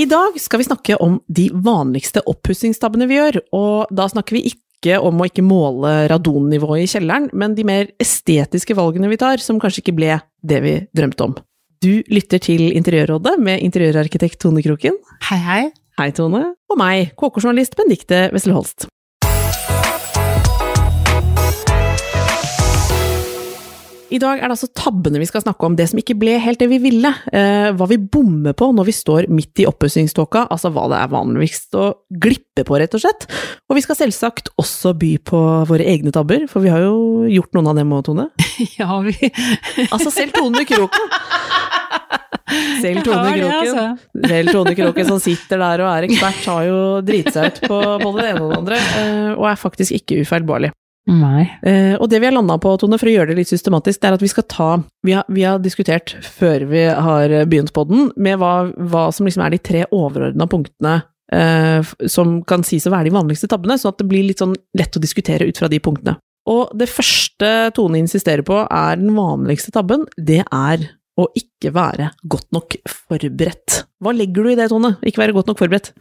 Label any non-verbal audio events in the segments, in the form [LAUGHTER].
I dag skal vi snakke om de vanligste oppussingstabbene vi gjør, og da snakker vi ikke om å ikke måle radonnivået i kjelleren, men de mer estetiske valgene vi tar, som kanskje ikke ble det vi drømte om. Du lytter til Interiørrådet med interiørarkitekt Tone Kroken. Hei, hei. Hei, Tone. Og meg, KK-journalist Benedicte Wessel Holst. I dag er det altså tabbene vi skal snakke om, det som ikke ble helt det vi ville. Eh, hva vi bommer på når vi står midt i oppussingståka, altså hva det er vanligst å glippe på, rett og slett. Og vi skal selvsagt også by på våre egne tabber, for vi har jo gjort noen av dem òg, Tone. [LAUGHS] Ja, vi Altså selv Tone Kroken. Selv Tone Kroken. altså. Selv Tone Kroken som sitter der og er ekspert, har jo driti seg ut på både det ene og det andre, eh, og er faktisk ikke ufeilbarlig. Eh, og det vi har landa på, Tone, for å gjøre det litt systematisk, det er at vi skal ta Vi har, vi har diskutert før vi har begynt på den, med hva, hva som liksom er de tre overordna punktene eh, som kan sies å være de vanligste tabbene, sånn at det blir litt sånn lett å diskutere ut fra de punktene. Og det første Tone insisterer på er den vanligste tabben, det er å ikke være godt nok forberedt. Hva legger du i det, Tone? Ikke være godt nok forberedt?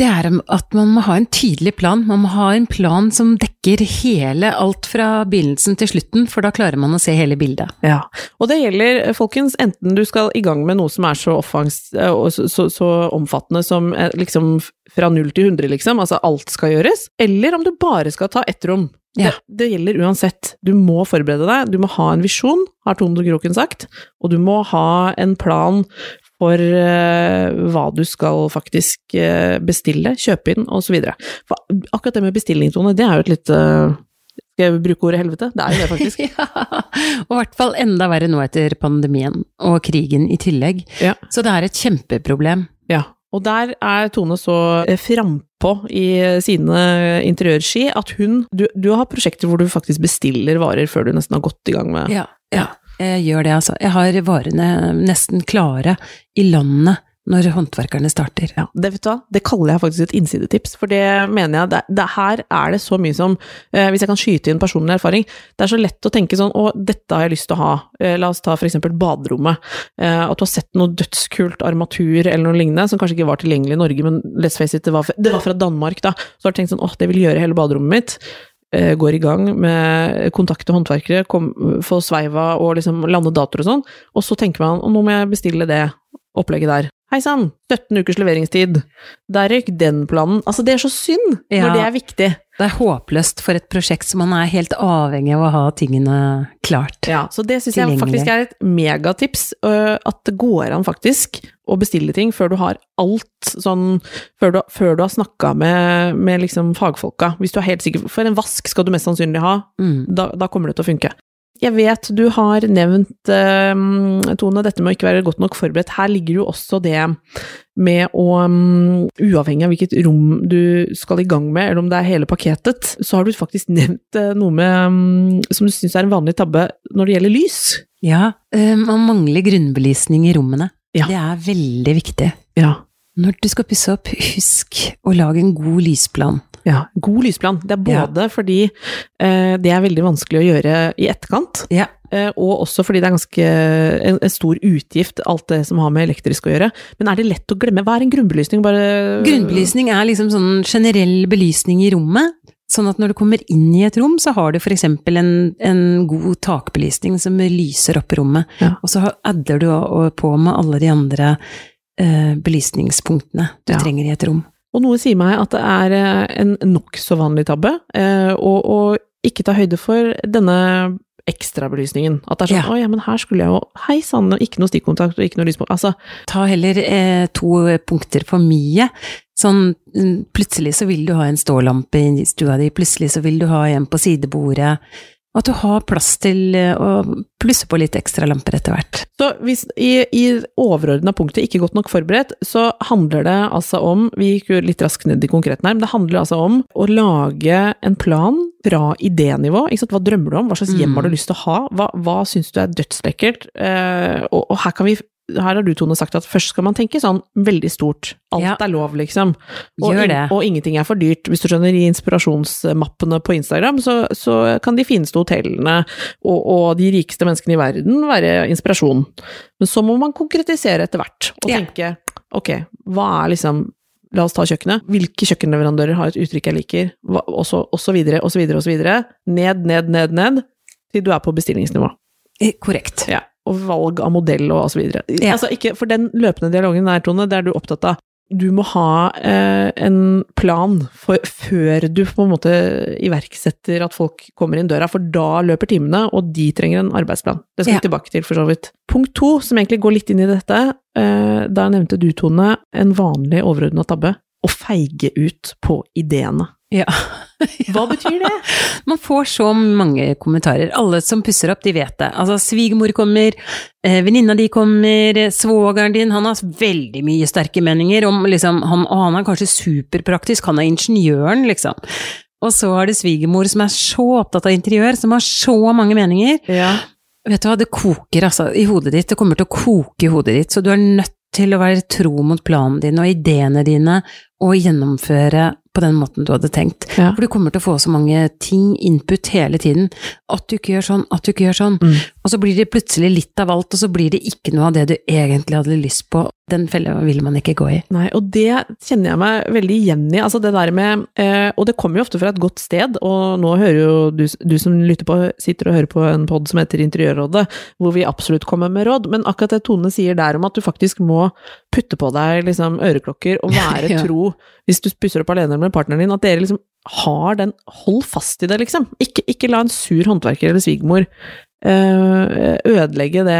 Det er at man må ha en tydelig plan. Man må ha en plan som dekker hele, alt fra begynnelsen til slutten, for da klarer man å se hele bildet. Ja, og det gjelder, folkens, enten du skal i gang med noe som er så, offens, eh, så, så, så omfattende som eh, liksom fra null til 100, liksom, altså alt skal gjøres, eller om du bare skal ta ett rom. Ja. Det, det gjelder uansett. Du må forberede deg, du må ha en visjon, har Tone Kroken sagt, og du må ha en plan for eh, hva du skal faktisk eh, bestille, kjøpe inn, videre. For akkurat det med bestilling, Tone, det er jo et litt eh, Skal jeg bruke ordet helvete? Det er jo det, faktisk. [LAUGHS] ja, og i hvert fall enda verre nå etter pandemien og krigen i tillegg. Ja. Så det er et kjempeproblem. Ja, og der er Tone så frampå i sine interiørski at hun du, du har prosjekter hvor du faktisk bestiller varer før du nesten har gått i gang med Ja, ja. Jeg gjør det, altså. Jeg har varene nesten klare i landet når håndverkerne starter. Ja, det vet du hva, det kaller jeg faktisk et innsidetips, for det mener jeg, det, det her er det så mye som, eh, hvis jeg kan skyte inn personlig erfaring, det er så lett å tenke sånn, å, dette har jeg lyst til å ha, eh, la oss ta eksempel baderommet, eh, at du har sett noe dødskult armatur eller noe lignende, som kanskje ikke var tilgjengelig i Norge, men let's face it, det var, fra Danmark da, så har du tenkt sånn, åh, det vil gjøre hele baderommet mitt, går i gang med kontakte håndverkere, kom, få sveiva og liksom lande datoer og sånn, og så tenker man, at nå må jeg bestille det opplegget der. Hei sann, 17 ukers leveringstid. Der røyk den planen. Altså, det er så synd Ja. når det er viktig. Det er håpløst for et prosjekt som man er helt avhengig av å ha tingene klart. Ja, så det syns jeg faktisk er et megatips, øh, at det går an faktisk å bestille ting før du har alt sånn Før du, før du har snakka med, med liksom fagfolka. Hvis du er helt sikker For en vask skal du mest sannsynlig ha. Mm. Da, da kommer det til å funke. Jeg vet du har nevnt, eh, Tone, dette med å ikke være godt nok forberedt. Her ligger jo også det med å, mm, uavhengig av hvilket rom du skal i gang med, eller om det er hele pakketet, så har du faktisk nevnt eh, noe med, mm, som du syns er en vanlig tabbe når det gjelder lys. Ja, man mangler grunnbelysning i rommene. Ja. Det er veldig viktig. Ja. Når du skal pusse opp, husk å lage en god lysplan. Ja, god lysplan. Det er både fordi eh, det er veldig vanskelig å gjøre i etterkant, Ja. eh, og også fordi det er ganske en, en stor utgift, alt det som har med elektrisk å gjøre. Men er det lett å glemme? Hva er en grunnbelysning? Bare Grunnbelysning er liksom sånn generell belysning i rommet. Sånn at når du kommer inn i et rom, så har du eksempel en, en god takbelysning som lyser opp rommet. Ja. Og så adder du på med alle de andre eh, belysningspunktene du Ja. trenger i et rom. Og noe sier meg at det er eh, en nokså vanlig tabbe, eh, og, og ikke ta høyde for denne ekstrabelysningen. At det er sånn Ja. å ja, men her skulle jeg jo Hei sann, ikke noe stikkontakt og ikke noe lyspunkt. Altså, Ta heller eh, to punkter for mye. Sånn mm, plutselig så vil du ha en stålampe i stua di, plutselig så vil du ha en på sidebordet. At du har plass til eh, å plusse på litt ekstra lamper etter hvert. Så hvis i, i overordna punktet ikke godt nok forberedt, så handler det altså om Vi gikk jo litt raskt ned i konkreten her, men det handler altså om å lage en plan fra idénivå. Ikke sant? Hva drømmer du om? Hva slags hjem har du lyst til å ha? Hva, hva syns du er dødslekkert? Eh, og, og her kan vi her har du, Tone, sagt at først skal man tenke sånn veldig stort. Alt Ja. er lov, liksom. Og, det. og ingenting er for dyrt. Hvis du skjønner, i inspirasjonsmappene på Instagram, så, så kan de fineste hotellene og, og de rikeste menneskene i verden være inspirasjon. Men så må man konkretisere etter hvert, og Ja. tenke ok, hva er liksom La oss ta kjøkkenet. Hvilke kjøkkenleverandører har et uttrykk jeg liker? Hva, og, så, og så videre, og så videre, og så videre. Ned, ned, ned, ned, til du er på bestillingsnivå. Eh, Korrekt. Ja, og valg av modell og videre. Ja. Altså ikke, for den løpende dialogen der, Tone, det er du opptatt av. Du må ha eh, en plan for, før du på en måte iverksetter at folk kommer inn døra, for da løper timene, og de trenger en arbeidsplan. Det skal Ja. vi tilbake til, for så vidt. Punkt to, som egentlig går litt inn i dette, eh, der nevnte du, Tone, en vanlig overordna tabbe. Å feige ut på ideene. Ja. [LAUGHS] Hva betyr det? [LAUGHS] Man får så mange kommentarer. Alle som pusser opp, de vet det. Altså, svigermor kommer, eh, venninna di kommer, eh, svogeren din, han har veldig mye sterke meninger om liksom, han, Og han er kanskje superpraktisk, han er ingeniøren, liksom. Og så er det svigermor som er så opptatt av interiør, som har så mange meninger. Ja. Vet du hva, det koker altså i hodet ditt, det kommer til å koke i hodet ditt, så du er nødt til å være tro mot planen din og ideene dine, og gjennomføre på den måten du hadde tenkt. Ja. For du kommer til å få så mange ting, input hele tiden. At du ikke gjør sånn, at du ikke gjør sånn. Mm. Og så blir det plutselig litt av alt, og så blir det ikke noe av det du egentlig hadde lyst på. Den fella vil man ikke gå i. Nei, og det kjenner jeg meg veldig igjen i. Altså det der med eh, Og det kommer jo ofte fra et godt sted, og nå hører jo du, du som lytter på, sitter og hører på en pod som heter Interiørrådet, hvor vi absolutt kommer med råd, men akkurat det Tone sier der om at du faktisk må putte på deg liksom øreklokker og [LAUGHS] være Ja. tro hvis du pusser opp alene med partneren din, at dere liksom har den Hold fast i det, liksom. Ikke, ikke la en sur håndverker eller svigermor eh, ødelegge det,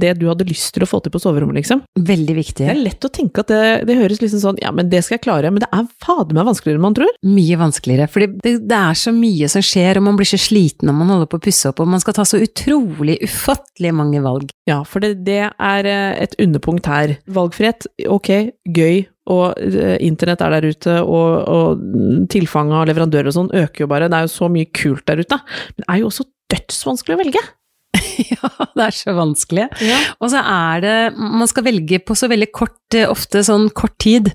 det du hadde lyst til å få til på soverommet, liksom. Veldig viktig. Det er lett å tenke at det, det høres liksom sånn ja, men det skal jeg klare, men det er fader meg vanskeligere enn man tror. Mye vanskeligere, for det, det er så mye som skjer, og man blir så sliten når man holder på å pusse opp, og man skal ta så utrolig, ufattelig mange valg. Ja, for det, det er eh, et underpunkt her. Valgfrihet, ok, gøy, og eh, internett er der ute, og, og tilfanget av leverandører og sånn øker jo bare, det er jo så mye kult der ute, men det er jo også dødsvanskelig å velge. [LAUGHS] ja, det er så vanskelig. Ja. Og så er det Man skal velge på så veldig kort, eh, ofte sånn kort tid.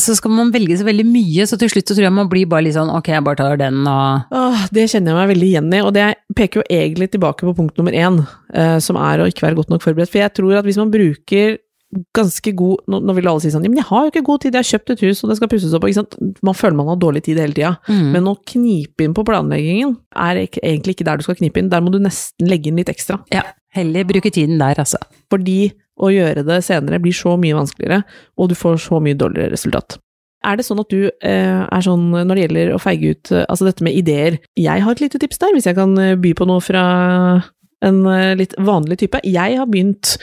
Så skal man velge så veldig mye, så til slutt så tror jeg man blir bare litt sånn ok, jeg bare tar den og Åh, det kjenner jeg meg veldig igjen i, og det peker jo egentlig tilbake på punkt nummer én, eh, som er å ikke være godt nok forberedt. For jeg tror at hvis man bruker ganske god Nå, nå vil alle si sånn men jeg har jo ikke god tid, jeg har kjøpt et hus, og det skal pusses opp. Man føler man har dårlig tid hele tida. mm. Men å knipe inn på planleggingen er ikke, egentlig ikke der du skal knipe inn, der må du nesten legge inn litt ekstra. Ja, heller bruke tiden der, altså. Fordi å gjøre det senere blir så mye vanskeligere, og du får så mye dårligere resultat. Er det sånn at du eh, er sånn når det gjelder å feige ut eh, altså dette med ideer Jeg har et lite tips der, hvis jeg kan eh, by på noe fra en eh, litt vanlig type. Jeg har begynt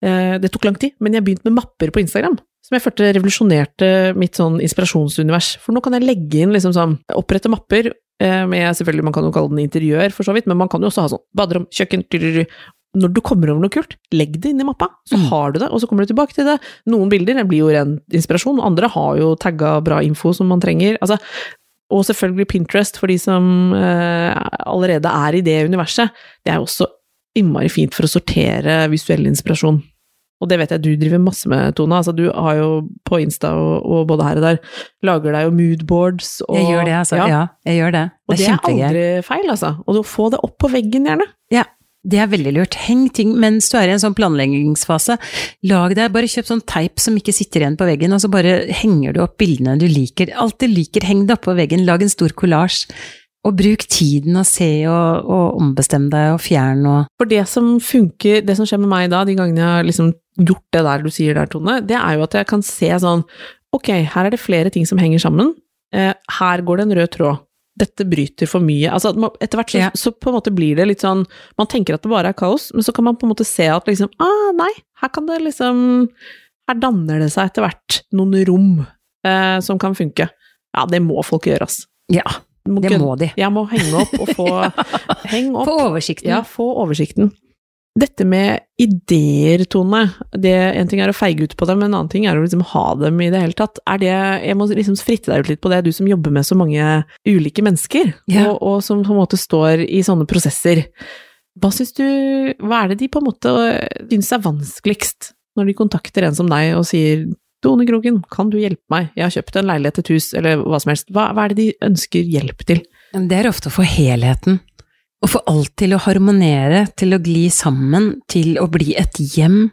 Det tok lang tid, men jeg begynte med mapper på Instagram. Som jeg følte revolusjonerte mitt sånn inspirasjonsunivers. For nå kan jeg legge inn liksom sånn Opprette mapper eh, med selvfølgelig, Man kan jo kalle den interiør, for så vidt, men man kan jo også ha sånn baderom, kjøkken tyruru. Når du kommer over noe kult, legg det inn i mappa, så Mm. har du det, og så kommer du tilbake til det. Noen bilder blir jo ren inspirasjon, og andre har jo tagga bra info som man trenger. Altså, og selvfølgelig Pinterest, for de som eh, allerede er i det universet. Det er jo også innmari fint for å sortere visuell inspirasjon. Og det vet jeg du driver masse med, Tone. Altså, du har jo på Insta og, og både her og der lager deg jo moodboards og Jeg gjør det, altså. Ja, jeg gjør det. Og Det det er er aldri feil, altså. Og få det opp på veggen, gjerne. Ja, det er veldig lurt. Heng ting mens du er i en sånn planleggingsfase. Lag deg, bare kjøp sånn teip som ikke sitter igjen på veggen, og så bare henger du opp bildene du liker. Alt du liker, heng det opp på veggen, lag en stor kollasj. Og bruk tiden og se og, og ombestemme deg og fjern og For det som funker, det som skjer med meg da, de gangene jeg har liksom gjort det der du sier der, Tone, det er jo at jeg kan se sånn Ok, her er det flere ting som henger sammen. Eh, her går det en rød tråd. Dette bryter for mye. Altså, etter hvert så, Ja. så på en måte blir det litt sånn Man tenker at det bare er kaos, men så kan man på en måte se at liksom Ah, nei, her kan det liksom Her danner det seg etter hvert noen rom eh, som kan funke. Ja, det må folk gjøre, ass. Ja, må Det må de. Jeg må henge opp og få [LAUGHS] Heng opp. Få oversikten. Ja, få oversikten. Dette med ideer, Tone, det, en ting er å feige ut på dem, en annen ting er å liksom ha dem i det hele tatt. Det, jeg må liksom fritte deg ut litt på det, du som jobber med så mange ulike mennesker, Ja. og, og som på en måte står i sånne prosesser. Hva du, hva er det de på en måte syns er vanskeligst når de kontakter en som deg og sier Tone Kroken, kan du hjelpe meg, jeg har kjøpt en leilighet til et hus, eller hva som helst. Hva, hva er det de ønsker hjelp til? Det er ofte å få helheten. Å få alt til å harmonere, til å gli sammen, til å bli et hjem.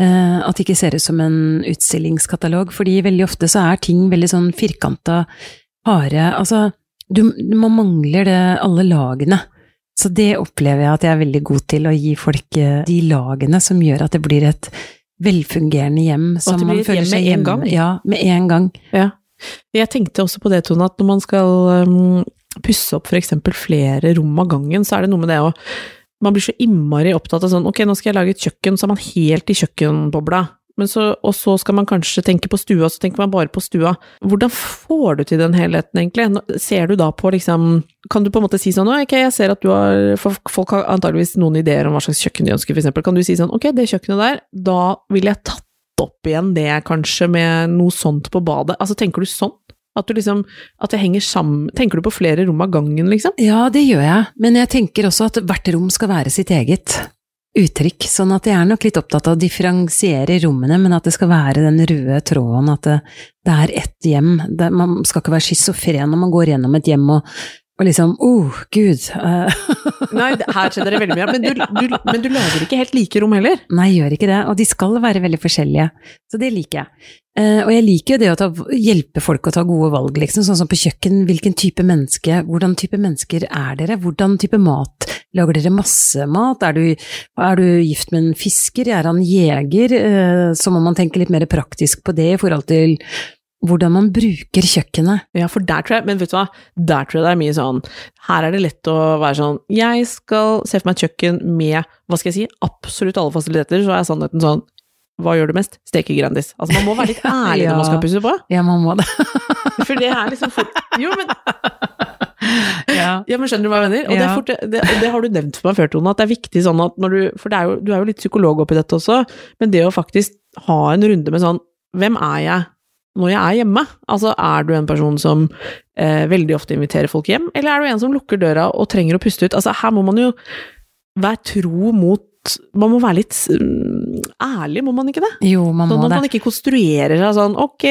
Eh, at det ikke ser ut som en utstillingskatalog, fordi veldig ofte så er ting veldig sånn firkanta, harde Altså, du, man mangler det, alle lagene. Så det opplever jeg at jeg er veldig god til, å gi folk eh, de lagene som gjør at det blir et velfungerende hjem. som man føler seg hjem med en gang. Ja, med en gang. Jeg tenkte også på det, Tone, at når man skal um, pusse opp eksempel flere rom av gangen, så er det noe med det å Man blir så innmari opptatt av sånn ok, nå skal jeg lage et kjøkken, så er man helt i kjøkkenbobla. Så, og så skal man kanskje tenke på stua, så tenker man bare på stua. Hvordan får du til den helheten, egentlig? Ser du da på liksom Kan du på en måte si sånn ok, jeg ser at du har Folk har antageligvis noen ideer om hva slags kjøkken de ønsker, f.eks. Kan du si sånn ok, det kjøkkenet der, da ville jeg tatt opp igjen det, kanskje, med noe sånt på badet. Altså, tenker du sånn? At du liksom At det henger sammen Tenker du på flere rom av gangen, liksom? Ja, det gjør jeg, men jeg tenker også at hvert rom skal være sitt eget uttrykk, sånn at jeg er nok litt opptatt av å differensiere rommene, men at det skal være den røde tråden, at det, det er ett hjem. Det, man skal ikke være schizofren når man går gjennom et hjem og, og liksom oh, gud. eh, Nei, her skjønner det veldig mye. Men du, du, men du lager ikke helt like rom heller? Nei, jeg gjør ikke det, og de skal være veldig forskjellige, så det liker jeg. Eh, og jeg liker jo det å ta, hjelpe folk å ta gode valg, liksom, sånn som på kjøkken, hvilken type menneske, hvordan type mennesker er dere, hvordan type mat, lager dere masse mat, er du, er du gift med en fisker, er han jeger, eh, så må man tenke litt mer praktisk på det i forhold til hvordan man bruker kjøkkenet. Ja, for der tror jeg, men vet du hva, der tror jeg det er mye sånn Her er det lett å være sånn Jeg skal se for meg et kjøkken med, hva skal jeg si, absolutt alle fasiliteter, så er sannheten sånn Hva gjør du mest? Steke Grandis. Altså, man må være litt [LAUGHS] ærlig Ja. når man skal pusse på. Ja, man må det. For det er liksom fort Jo, men [LAUGHS] [LAUGHS] ja. Ja, men skjønner du hva jeg mener? Og det, Ja. fort, det, det har du nevnt for meg før, Tone, at det er viktig sånn at når du For det er jo, du er jo litt psykolog oppi dette også, men det å faktisk ha en runde med sånn Hvem er jeg når jeg er hjemme? Altså, er du en person som eh, veldig ofte inviterer folk hjem, eller er du en som lukker døra og trenger å puste ut? Altså, her må man jo være tro mot Man må være litt mm, ærlig, må man ikke det? Jo, man Sånn må at man ikke konstruerer seg sånn Ok,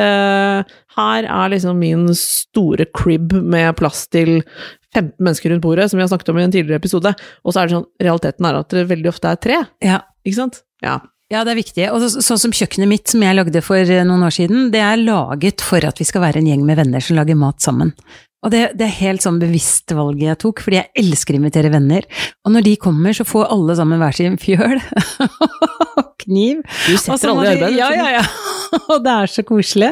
uh, her er liksom min store crib med plass til 15 mennesker rundt bordet, som vi har snakket om i en tidligere episode, og så er det sånn Realiteten er at det veldig ofte er tre, Ja. ikke sant? Ja. Ja, det er viktig. Og så, sånn som kjøkkenet mitt, som jeg lagde for eh, noen år siden, det er laget for at vi skal være en gjeng med venner som lager mat sammen. Og det, det er helt sånn bevisst valget jeg tok, fordi jeg elsker å invitere venner. Og når de kommer, så får alle sammen hver sin fjøl [LAUGHS] og kniv. Du setter alle i arbeid. Ja, ja, ja. [LAUGHS] Og det er så koselig.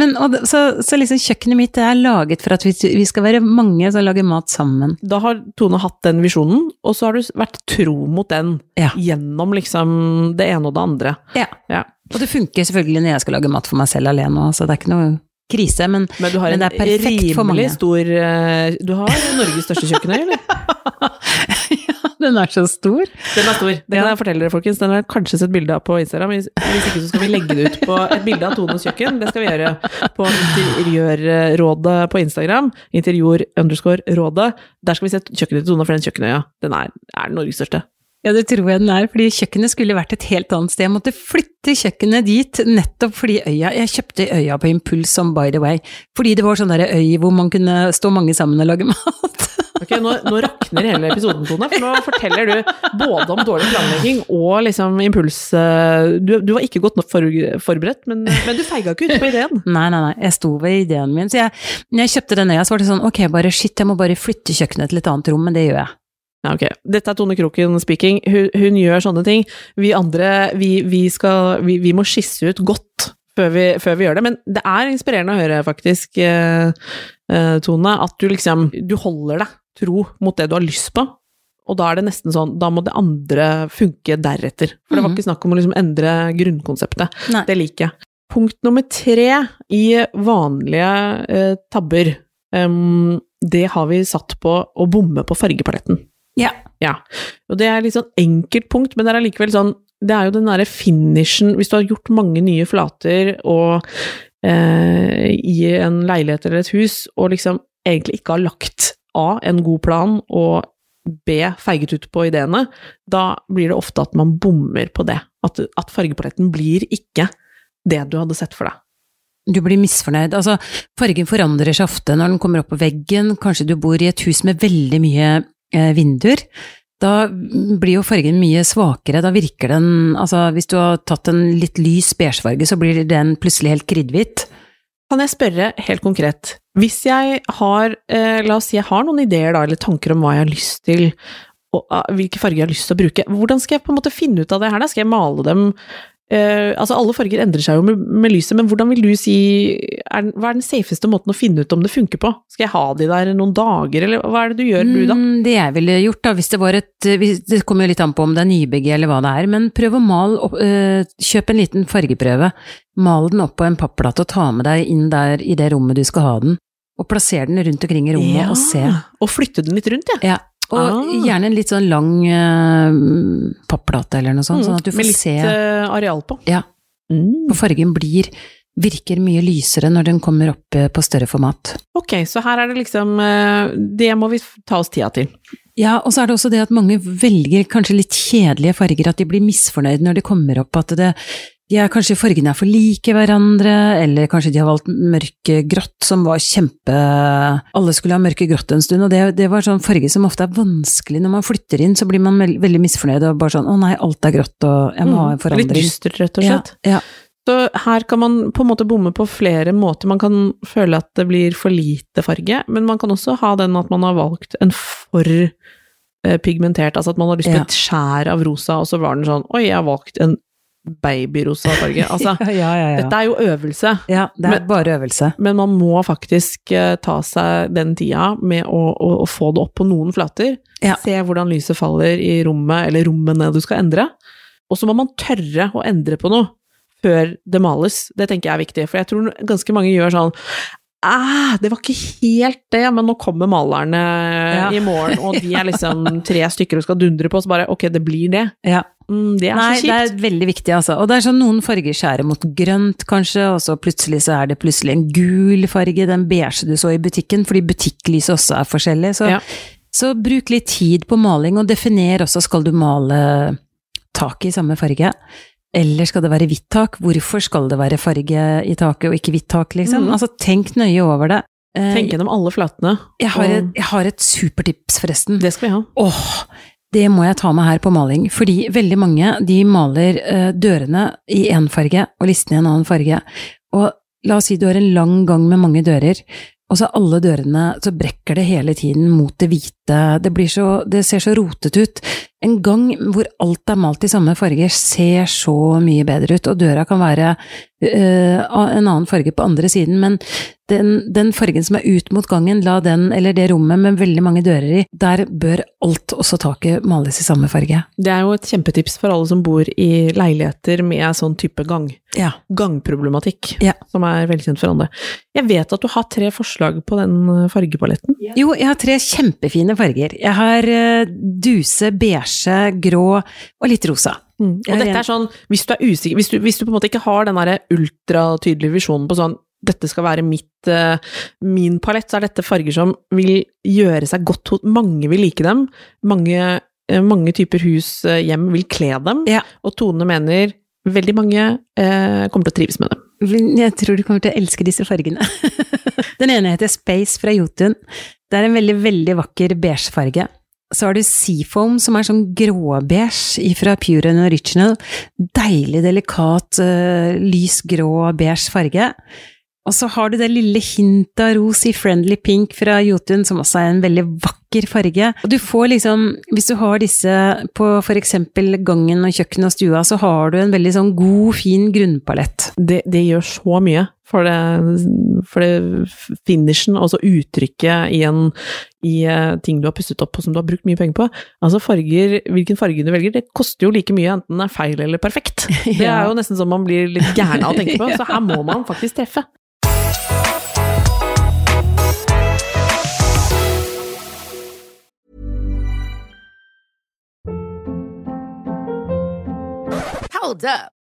Men, og, så, så liksom kjøkkenet mitt er laget for at vi, vi skal være mange som lager mat sammen. Da har Tone hatt den visjonen, og så har du vært tro mot den Ja. gjennom liksom det ene og det andre. Ja. Ja. Og det funker selvfølgelig når jeg skal lage mat for meg selv alene så det er ikke noe krise. Men Men du har Men det en er perfekt for rimelig mange. stor eh, Du har Norges største kjøkkenøy, eller? [LAUGHS] ja, den er så stor. Den er stor. Det kan Ja. jeg fortelle dere, folkens. Den har jeg kanskje sett bilde av på Instagram. Hvis ikke så skal vi legge det ut på et bilde av Tones kjøkken. Det skal vi gjøre på Interiørrådet på Instagram. Interior underscore rådet. Der skal vi se kjøkkenet til Tone, for den kjøkkenøya, den er, er Norges største. Ja, det tror jeg den er, fordi kjøkkenet skulle vært et helt annet sted. Jeg måtte flytte kjøkkenet dit, nettopp fordi øya Jeg kjøpte øya på impuls, som by the way, fordi det var sånn der øy hvor man kunne stå mange sammen og lage [LAUGHS] mat. Ok, nå, nå rakner hele episoden, Tone, for nå forteller du både om dårlig planlegging og liksom impuls eh, Du, du var ikke godt nok for, forberedt, men, men du feiga ikke ut på ideen. Nei, nei, nei, jeg sto ved ideen min. Så jeg, når jeg kjøpte den øya, så var det sånn, ok, bare shit, jeg må bare flytte kjøkkenet til et annet rom, men det gjør jeg. Ja, ok. Dette er Tone Kroken speaking. Hun, hun gjør sånne ting. Vi andre, vi, vi, skal, vi, vi må skisse ut godt før vi, før vi gjør det. Men det er inspirerende å høre, faktisk, eh, eh, Tone, at du liksom Du holder deg tro mot det du har lyst på. Og da er det nesten sånn, da må det andre funke deretter. For det var Mhm. ikke snakk om å liksom endre grunnkonseptet. Nei. Det liker jeg. Punkt nummer tre i vanlige eh, tabber. Um, det har vi satt på å bomme på fargepaletten. Ja. Ja. Og det er litt sånn enkelt punkt, men det er allikevel sånn Det er jo den derre finishen Hvis du har gjort mange nye flater og eh, i en leilighet eller et hus, og liksom egentlig ikke har lagt A, en god plan, og B, feiget ut på ideene, da blir det ofte at man bommer på det. At, at fargepaletten blir ikke det du hadde sett for deg. Du blir misfornøyd. Altså, fargen forandrer seg ofte når den kommer opp på veggen. Kanskje du bor i et hus med veldig mye vinduer. Da blir jo fargen mye svakere. Da virker den Altså, hvis du har tatt en litt lys beigefarge, så blir den plutselig helt kridhvit. Kan jeg spørre helt konkret, hvis jeg har, eh, la oss si jeg har noen ideer da, eller tanker om hva jeg har lyst til, og uh, hvilke farger jeg har lyst til å bruke, hvordan skal jeg på en måte finne ut av det her da? Skal jeg male dem? Eh, altså alle farger endrer seg jo med, med lyset, men hvordan vil du si, er, hva er den safeste måten å finne ut om det funker på? Skal jeg ha de der noen dager, eller hva er det du gjør, du da? Mm, det jeg ville gjort, da, hvis det var et hvis, Det kommer jo litt an på om det er nybygg eller hva det er, men prøv å male opp uh, Kjøp en liten fargeprøve. Mal den opp på en papplate og ta med deg inn der i det rommet du skal ha den. Og plasser den rundt omkring i rommet og se. Og flytte den litt rundt, ja. Ja. Og Ah. gjerne en litt sånn lang uh, papplate eller noe sånt, sånn at du Mm, Med får litt se eh, areal på. Ja. Mm. For fargen blir Virker mye lysere når den kommer opp øh, på større format. Ok, så her er det liksom eh, Det må vi ta oss tida til. Ja, og så er det også det at mange velger kanskje litt kjedelige farger, at de blir misfornøyd når de kommer opp at det, de er kanskje fargene er for like hverandre, eller kanskje de har valgt mørkegrått som var kjempe Alle skulle ha mørkegrått en stund, og det, det var sånn farge som ofte er vanskelig når man flytter inn, så blir man veld, veldig misfornøyd og bare sånn å nei, alt er grått og jeg må ha en forandring. Litt dystert, rett og slett. Ja, ja. Så her kan man på en måte bomme på flere måter. Man kan føle at det blir for lite farge, men man kan også ha den at man har valgt en for eh, pigmentert, altså at man har lyst på et skjær av rosa, og så var den sånn oi, jeg har valgt en babyrosa farge. [LAUGHS] Altså, ja, ja, ja. dette er jo øvelse. ja, det er Men- bare øvelse. Men man må faktisk eh, ta seg den tida med å, å, å få det opp på noen flater. Se hvordan lyset faller i rommet, eller rommene du skal endre. Og så må man tørre å endre på noe før det males. Det tenker jeg er viktig, for jeg tror ganske mange gjør sånn Ah, det var ikke helt det, men nå kommer malerne Ja. i morgen, og de er liksom [LAUGHS] tre stykker og skal dundre på, så bare ok, det blir det. Ja. Mm, det er Nei, så det er veldig viktig, altså. Og det er sånn noen farger skjærer mot grønt, kanskje, og så plutselig så er det plutselig en gul farge, den beige du så i butikken, fordi butikklyset også er forskjellig. Så, Ja. så bruk litt tid på maling, og definer også, skal du male taket i samme farge? Eller skal det være hvitt tak? Hvorfor skal det være farge i taket og ikke hvitt tak, liksom? Mm. Altså, tenk nøye over det. Eh, Tenk gjennom alle flatene. jeg, har et, jeg har et supertips, forresten. Det skal vi ha. Åh, det må jeg ta med her på maling, fordi veldig mange de maler eh, dørene i én farge og listene i en annen farge. Og la oss si du har en lang gang med mange dører, og så alle dørene så brekker det hele tiden mot det hvite. Det, blir så, det ser så rotete ut. En gang hvor alt er malt i samme farger, ser så mye bedre ut, og døra kan være eh, en annen farge på andre siden, men den, den fargen som er ut mot gangen, la den, eller det rommet med veldig mange dører i, der bør alt, også taket, males i samme farge. Det er jo et kjempetips for alle som bor i leiligheter med sånn type gang. Ja. Gangproblematikk, Ja. som er velkjent for andre. Jeg vet at du har tre forslag på den eh, fargepaletten. Jo, jeg har tre kjempefine farger. Jeg har eh, duse, beige, grå og litt rosa. Og dette er sånn, hvis du er usikker, hvis du, hvis du på en måte ikke har den derre ultratydelige visjonen på sånn dette skal være mitt, eh, min palett, så er dette farger som vil gjøre seg godt hos Mange vil like dem. Mange, eh, mange typer hus, eh, hjem, vil kle dem. Ja. Og Tone mener veldig mange eh, kommer til å trives med dem. Jeg tror du kommer til å elske disse fargene. [LAUGHS] Den ene heter Space fra Jotun. Det er en veldig, veldig vakker beige farge. Så har du Seafoam, som er sånn gråbeige fra Pure and Original. Deilig, delikat, uh, lys grå, beige farge. Og så har du det lille hintet av ros i Friendly Pink fra Jotun, som også er en veldig vakker farge. Og du får liksom, hvis du har disse på for eksempel gangen og kjøkkenet og stua, så har du en veldig sånn god, fin grunnpalett. det, det gjør så mye for det, for det finishen, altså uttrykket i, en, i eh, ting du har pusset opp på som du har brukt mye penger på. Altså farger, hvilken farge du velger, det koster jo like mye enten det er feil eller perfekt. [LAUGHS] Det er jo nesten som man blir litt gæren av å tenke på, [LAUGHS] så her må man faktisk treffe. Hold up.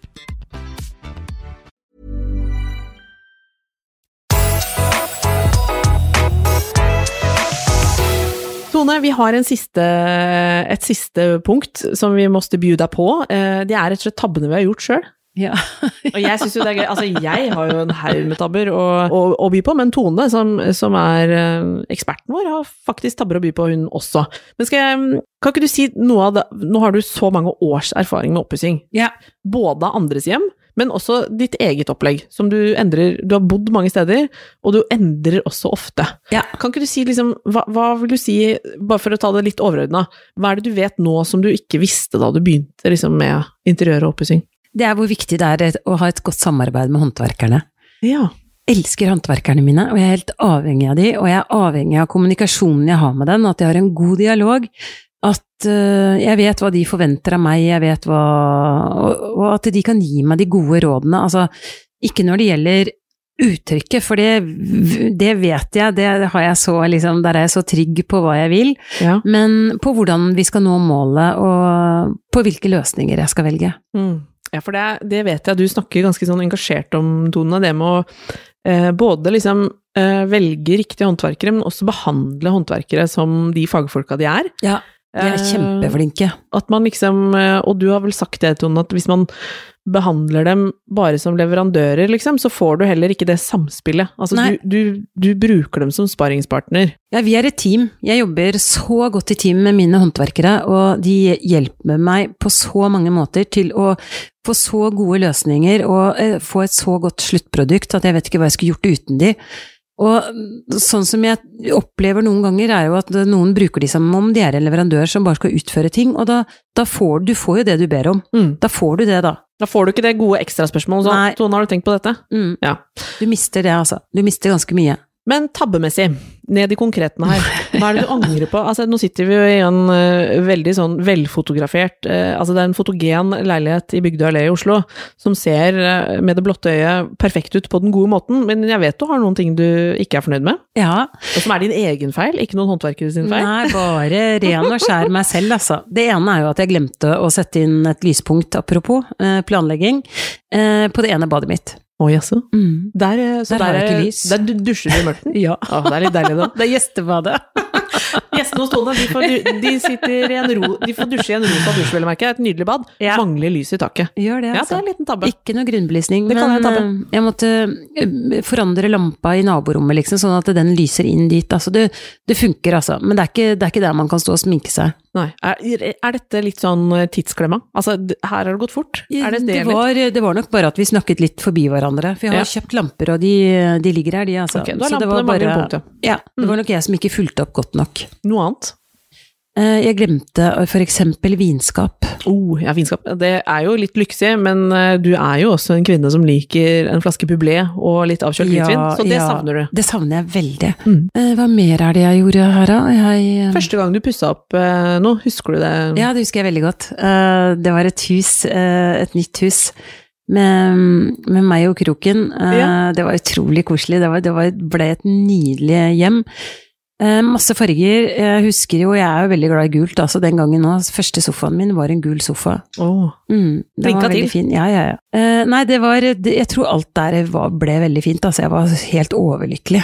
Tone, vi har en siste, et siste punkt som vi måtte by deg på. Eh, Det er rett og slett tabbene vi har gjort sjøl. Ja. [LAUGHS] Og jeg syns jo det er gøy. Altså, jeg har jo en haug med tabber å, å, å by på, men Tone, som, som er eh, eksperten vår, har faktisk tabber å by på, hun også. Men skal jeg, kan ikke du si noe av det Nå har du så mange års erfaring med oppussing. ja. Både av andres hjem, men også ditt eget opplegg, som du endrer Du har bodd mange steder, og du endrer også ofte. Ja. Kan ikke du si liksom hva, hva vil du si, bare for å ta det litt overordna, hva er det du vet nå som du ikke visste da du begynte liksom med interiør og oppussing? Det er hvor viktig det er å ha et godt samarbeid med håndverkerne. Ja. Jeg elsker håndverkerne mine, og jeg er helt avhengig av de, og jeg er avhengig av kommunikasjonen jeg har med dem, at jeg har en god dialog, at uh, jeg vet hva de forventer av meg, jeg vet hva og, og at de kan gi meg de gode rådene. Altså, ikke når det gjelder uttrykket, for det, det vet jeg, det har jeg så liksom, der er jeg så trygg på hva jeg vil, ja. men på hvordan vi skal nå målet, og på hvilke løsninger jeg skal velge. Mm. Ja, for det, det vet jeg, du snakker ganske sånn engasjert om, Tone, det med å eh, både liksom eh, velge riktige håndverkere, men også behandle håndverkere som de fagfolka de er. Ja, de er Eh, kjempeflinke. At man liksom, eh, og du har vel sagt det, Tone, at hvis man behandler dem bare som leverandører, liksom, så får du heller ikke det samspillet. Altså, du, du, du bruker dem som sparingspartner. Ja, vi er et team. Jeg jobber så godt i team med mine håndverkere, og de hjelper meg på så mange måter til å få så gode løsninger og eh, få et så godt sluttprodukt at jeg vet ikke hva jeg skulle gjort uten de. Og sånn som jeg opplever noen ganger, er jo at noen bruker de som om de er en leverandør som bare skal utføre ting, og da, da får du får jo det du ber om. Mm. Da får du det, da. Da får du ikke det gode ekstraspørsmålet sånn. 'Tone, har du tenkt på dette?' Mm. Ja. Du mister det, altså. Du mister ganske mye. Men tabbemessig, ned i konkretene her. Hva er det du angrer på? Altså, nå sitter vi jo i en uh, veldig sånn velfotografert uh, Altså, det er en fotogen leilighet i Bygdøy allé i Oslo som ser uh, med det blotte øyet perfekt ut på den gode måten, men jeg vet du har noen ting du ikke er fornøyd med, Ja. og som er din egen feil, ikke noen håndverkere sin feil. Nei, bare ren og skjær meg selv, altså. Det ene er jo at jeg glemte å sette inn et lyspunkt, apropos planlegging, på det ene badet mitt. Oi, jaså. Mm. Der, eh, så Der der, er det ikke lys. Der dusjer du i mørket? [LAUGHS] Ja. Å, det er litt deilig, da. Det er gjestebadet. [LAUGHS] Gjestene hos Tone de får, de sitter i en ro, de får dusje i en rosa dusj, vel å merke. Et nydelig bad. Ja. Mangler lys i taket. Gjør det, Ja, det altså. er en liten tabbe. Ikke noe grunnbelysning, Det kan men jeg eh, jeg måtte eh, forandre lampa i naborommet, liksom, sånn at den lyser inn dit. Altså, det, det funker, altså. Men det er, ikke, det er ikke der man kan stå og sminke seg. Nei. Er, er dette litt sånn eh, tidsklemma? Altså, her har det gått fort? Det det, var, det var nok bare at vi snakket litt forbi hverandre. For jeg har Ja. kjøpt lamper, og de, de ligger her, de, altså. Okay, du har Så det var bare- ja. Ja, det var nok jeg som ikke fulgte opp godt nok. Noe annet? Eh, Jeg glemte eh, for eksempel vinskap. Oh, ja, vinskap. Det er jo litt lyksig, men eh, du er jo også en kvinne som liker en flaske Publé og litt avkjølt hvitvin, så det ja, savner du. Det savner jeg veldig. Mm. Hva mer er det jeg gjorde her, da? Jeg, Første gang du pussa opp noe, nå, husker du det? Ja, det husker jeg veldig godt. Det var et hus, et nytt hus. Med, med meg og kroken. Ja. Det var utrolig koselig. Det, var, det ble et nydelig hjem. Eh, Masse farger. Jeg husker jo, jeg er jo veldig glad i gult, altså den gangen òg. Første sofaen min var en gul sofa. Åh. Mm, den Blinka var veldig til. fin. Ja, ja, ja. Eh, nei, det var Jeg tror alt der var, ble veldig fint. Altså, jeg var helt overlykkelig.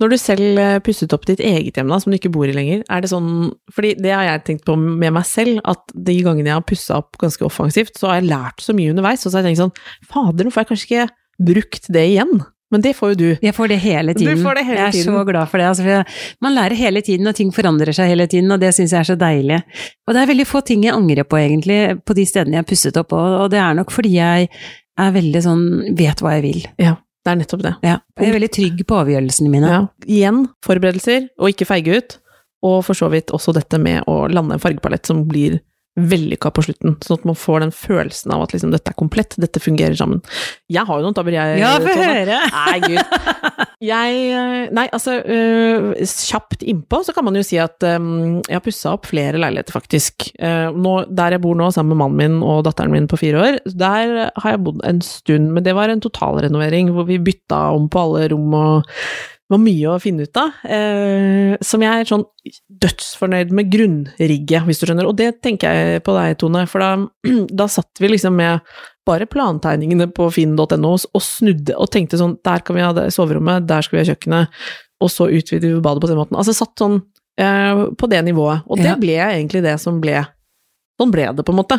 Når du selv eh, pusset opp ditt eget hjem, da, som du ikke bor i lenger, er det sånn Fordi det har jeg tenkt på med meg selv, at de gangene jeg har pussa opp ganske offensivt, så har jeg lært så mye underveis, og så har jeg tenkt sånn Fader, nå får jeg kanskje ikke brukt det igjen. Men det får jo du. Jeg får det hele Du tiden. får det hele jeg er tiden. så glad for det. Altså, for man lærer hele tiden, og ting forandrer seg hele tiden, og det syns jeg er så deilig. Og det er veldig få ting jeg angrer på, egentlig, på de stedene jeg har pusset opp, og, og det er nok fordi jeg er veldig sånn vet hva jeg vil. Ja, det er nettopp det. Ja. Jeg er veldig trygg på avgjørelsene mine. Ja. Igjen, forberedelser, og ikke feige ut. Og for så vidt også dette med å lande en fargepalett som blir vellykka på slutten, sånn at man får den følelsen av at liksom, dette er komplett, dette fungerer sammen. Jeg har jo noen tabber, jeg. Ja, få høre! Nei, gud. Jeg eh, Nei, altså øh, Kjapt innpå så kan man jo si at øhm, jeg har pussa opp flere leiligheter, faktisk. Uh, nå, der jeg bor nå, sammen med mannen min og datteren min på fire år, der har jeg bodd en stund, men det var en totalrenovering hvor vi bytta om på alle rom og det var mye å finne ut av, eh, som jeg er sånn dødsfornøyd med grunnrigget, hvis du skjønner. Og det tenker jeg på deg, Tone, for da, [CLEARS THROAT] da satt vi liksom med bare plantegningene på finn.no og snudde og tenkte sånn Der kan vi ha soverommet, der skal vi ha kjøkkenet, og så utvider vi badet på den måten. Altså satt sånn eh, på det nivået. Og det Ja. ble egentlig det som ble Sånn ble det, på en måte.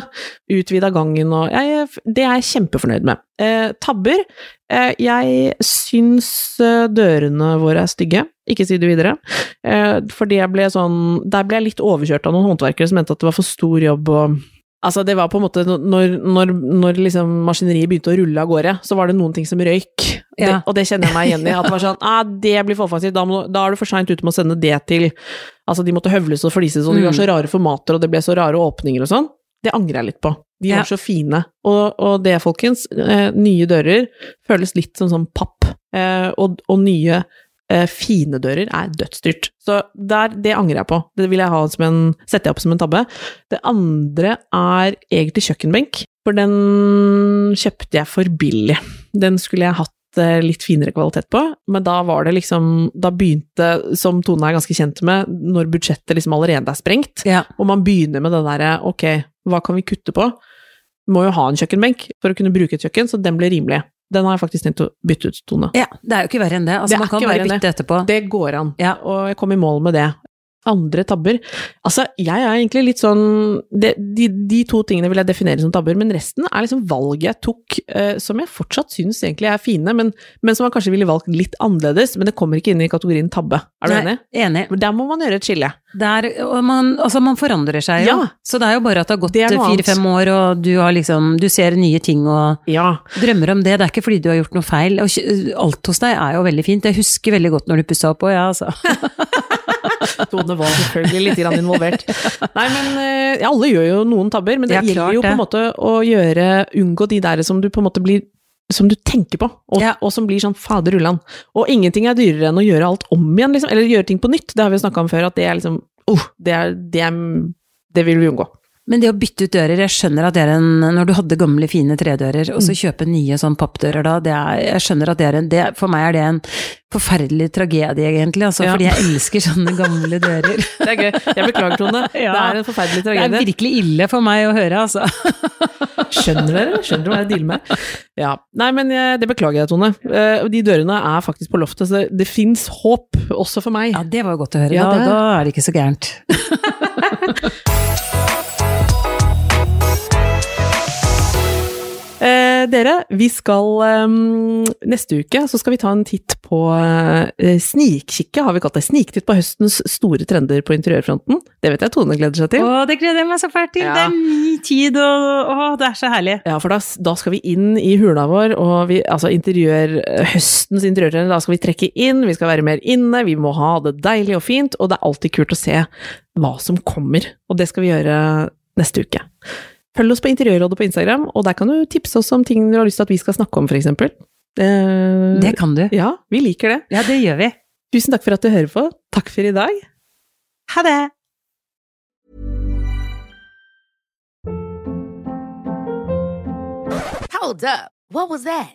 Utvida gangen og jeg, Det er jeg kjempefornøyd med. Eh, tabber. Eh, jeg syns eh, dørene våre er stygge. Ikke si det videre. Eh, fordi jeg ble sånn Der ble jeg litt overkjørt av noen håndverkere som mente at det var for stor jobb og Altså, det var på en måte Når, når, når liksom maskineriet begynte å rulle av gårde, så var det noen ting som røyk. Det, og det kjenner jeg meg igjen i. At det var sånn [LAUGHS] ah, det blir for offensivt, da, må, da er du for seint ute med å sende det til Altså, de måtte høvles og flises, og de var Mm. så rare formater, og det ble så rare åpninger og sånn. Det angrer jeg litt på. De Ja. så fine. Og, og det, folkens, eh, nye dører føles litt som sånn papp. Eh, og, og nye fine dører er dødsdyrt. Så der, det angrer jeg på. Det vil jeg ha som en, setter jeg opp som en tabbe. Det andre er egentlig kjøkkenbenk, for den kjøpte jeg for billig. Den skulle jeg hatt eh, litt finere kvalitet på, men da var det liksom Da begynte, som Tone er ganske kjent med, når budsjettet liksom allerede er sprengt, Ja. og man begynner med det derre ok, hva kan vi kutte på? Vi må jo ha en kjøkkenbenk for å kunne bruke et kjøkken, så den ble rimelig. Den har jeg faktisk tenkt å bytte ut, Tone. ja. Det er jo ikke verre enn det. Altså, Det man kan bare bytte det. etterpå. Det går an, Ja. og jeg kom i mål med det. Andre tabber Altså, jeg er egentlig litt sånn de, de, de to tingene vil jeg definere som tabber, men resten er liksom valg jeg tok, eh, som jeg fortsatt syns egentlig er fine, men, men som man kanskje ville valgt litt annerledes, men det kommer ikke inn i kategorien tabbe. Er du enig? Enig. Der må man gjøre et skille. Der, og man, altså man forandrer seg jo. Ja. Så det er jo bare at det har gått fire-fem år, og du, har liksom, du ser nye ting og Ja. drømmer om det. Det er ikke fordi du har gjort noe feil. Og alt hos deg er jo veldig fint. Jeg husker veldig godt når du pussa opp òg, ja, altså. [LAUGHS] [LAUGHS] Tone var selvfølgelig litt grann involvert. [LAUGHS] Nei, men ja, alle gjør jo noen tabber, men det Ja, gjelder jo på en måte å gjøre, unngå de der som du på en måte blir som du tenker på, og, Ja. og som blir sånn fader ullan. Og ingenting er dyrere enn å gjøre alt om igjen, liksom. Eller gjøre ting på nytt. Det har vi jo snakka om før, at det er liksom oh, det, er, det, er, det vil vi unngå. Men det å bytte ut dører, jeg skjønner at det er en Når du hadde gamle, fine tredører, og Mm. så kjøpe nye sånn pappdører da, det er, jeg skjønner at det er en det, For meg er det en forferdelig tragedie, egentlig. Altså, Ja. Fordi jeg elsker sånne gamle dører. [LAUGHS] Det er gøy. Jeg beklager, Tone. [LAUGHS] Ja. Det er en forferdelig tragedie. Det er virkelig ille for meg å høre, altså. [LAUGHS] Skjønner dere? Skjønner dere hva jeg dealer med? Ja. Nei, men jeg, det beklager jeg, Tone. Eh, De dørene er faktisk på loftet, så det, det fins håp, også for meg. Ja, det var godt å høre. Ja, da, da er det ikke så gærent. Eh, dere, vi skal eh, Neste uke så skal vi ta en titt på eh, Snikkikke, har vi kalt det. Sniktitt på høstens store trender på interiørfronten. Det vet jeg Tone gleder seg til. Å, det gleder jeg meg så fælt til! Ja. Det er ny tid, og å, det er så herlig. Ja, for da, da skal vi inn i hula vår, og vi, altså interiør, høstens interiørtrender, da skal vi trekke inn, vi skal være mer inne, vi må ha det deilig og fint, og det er alltid kult å se hva som kommer. Og det skal vi gjøre neste uke. Følg oss på Interiørrådet på Instagram, og der kan du tipse oss om ting du har lyst til at vi skal snakke om, for eksempel. Eh, Det kan du. Ja, vi liker det. Ja, det gjør vi. Tusen takk for at du hører på. Takk for i dag. Ha det! Hold up. What was that?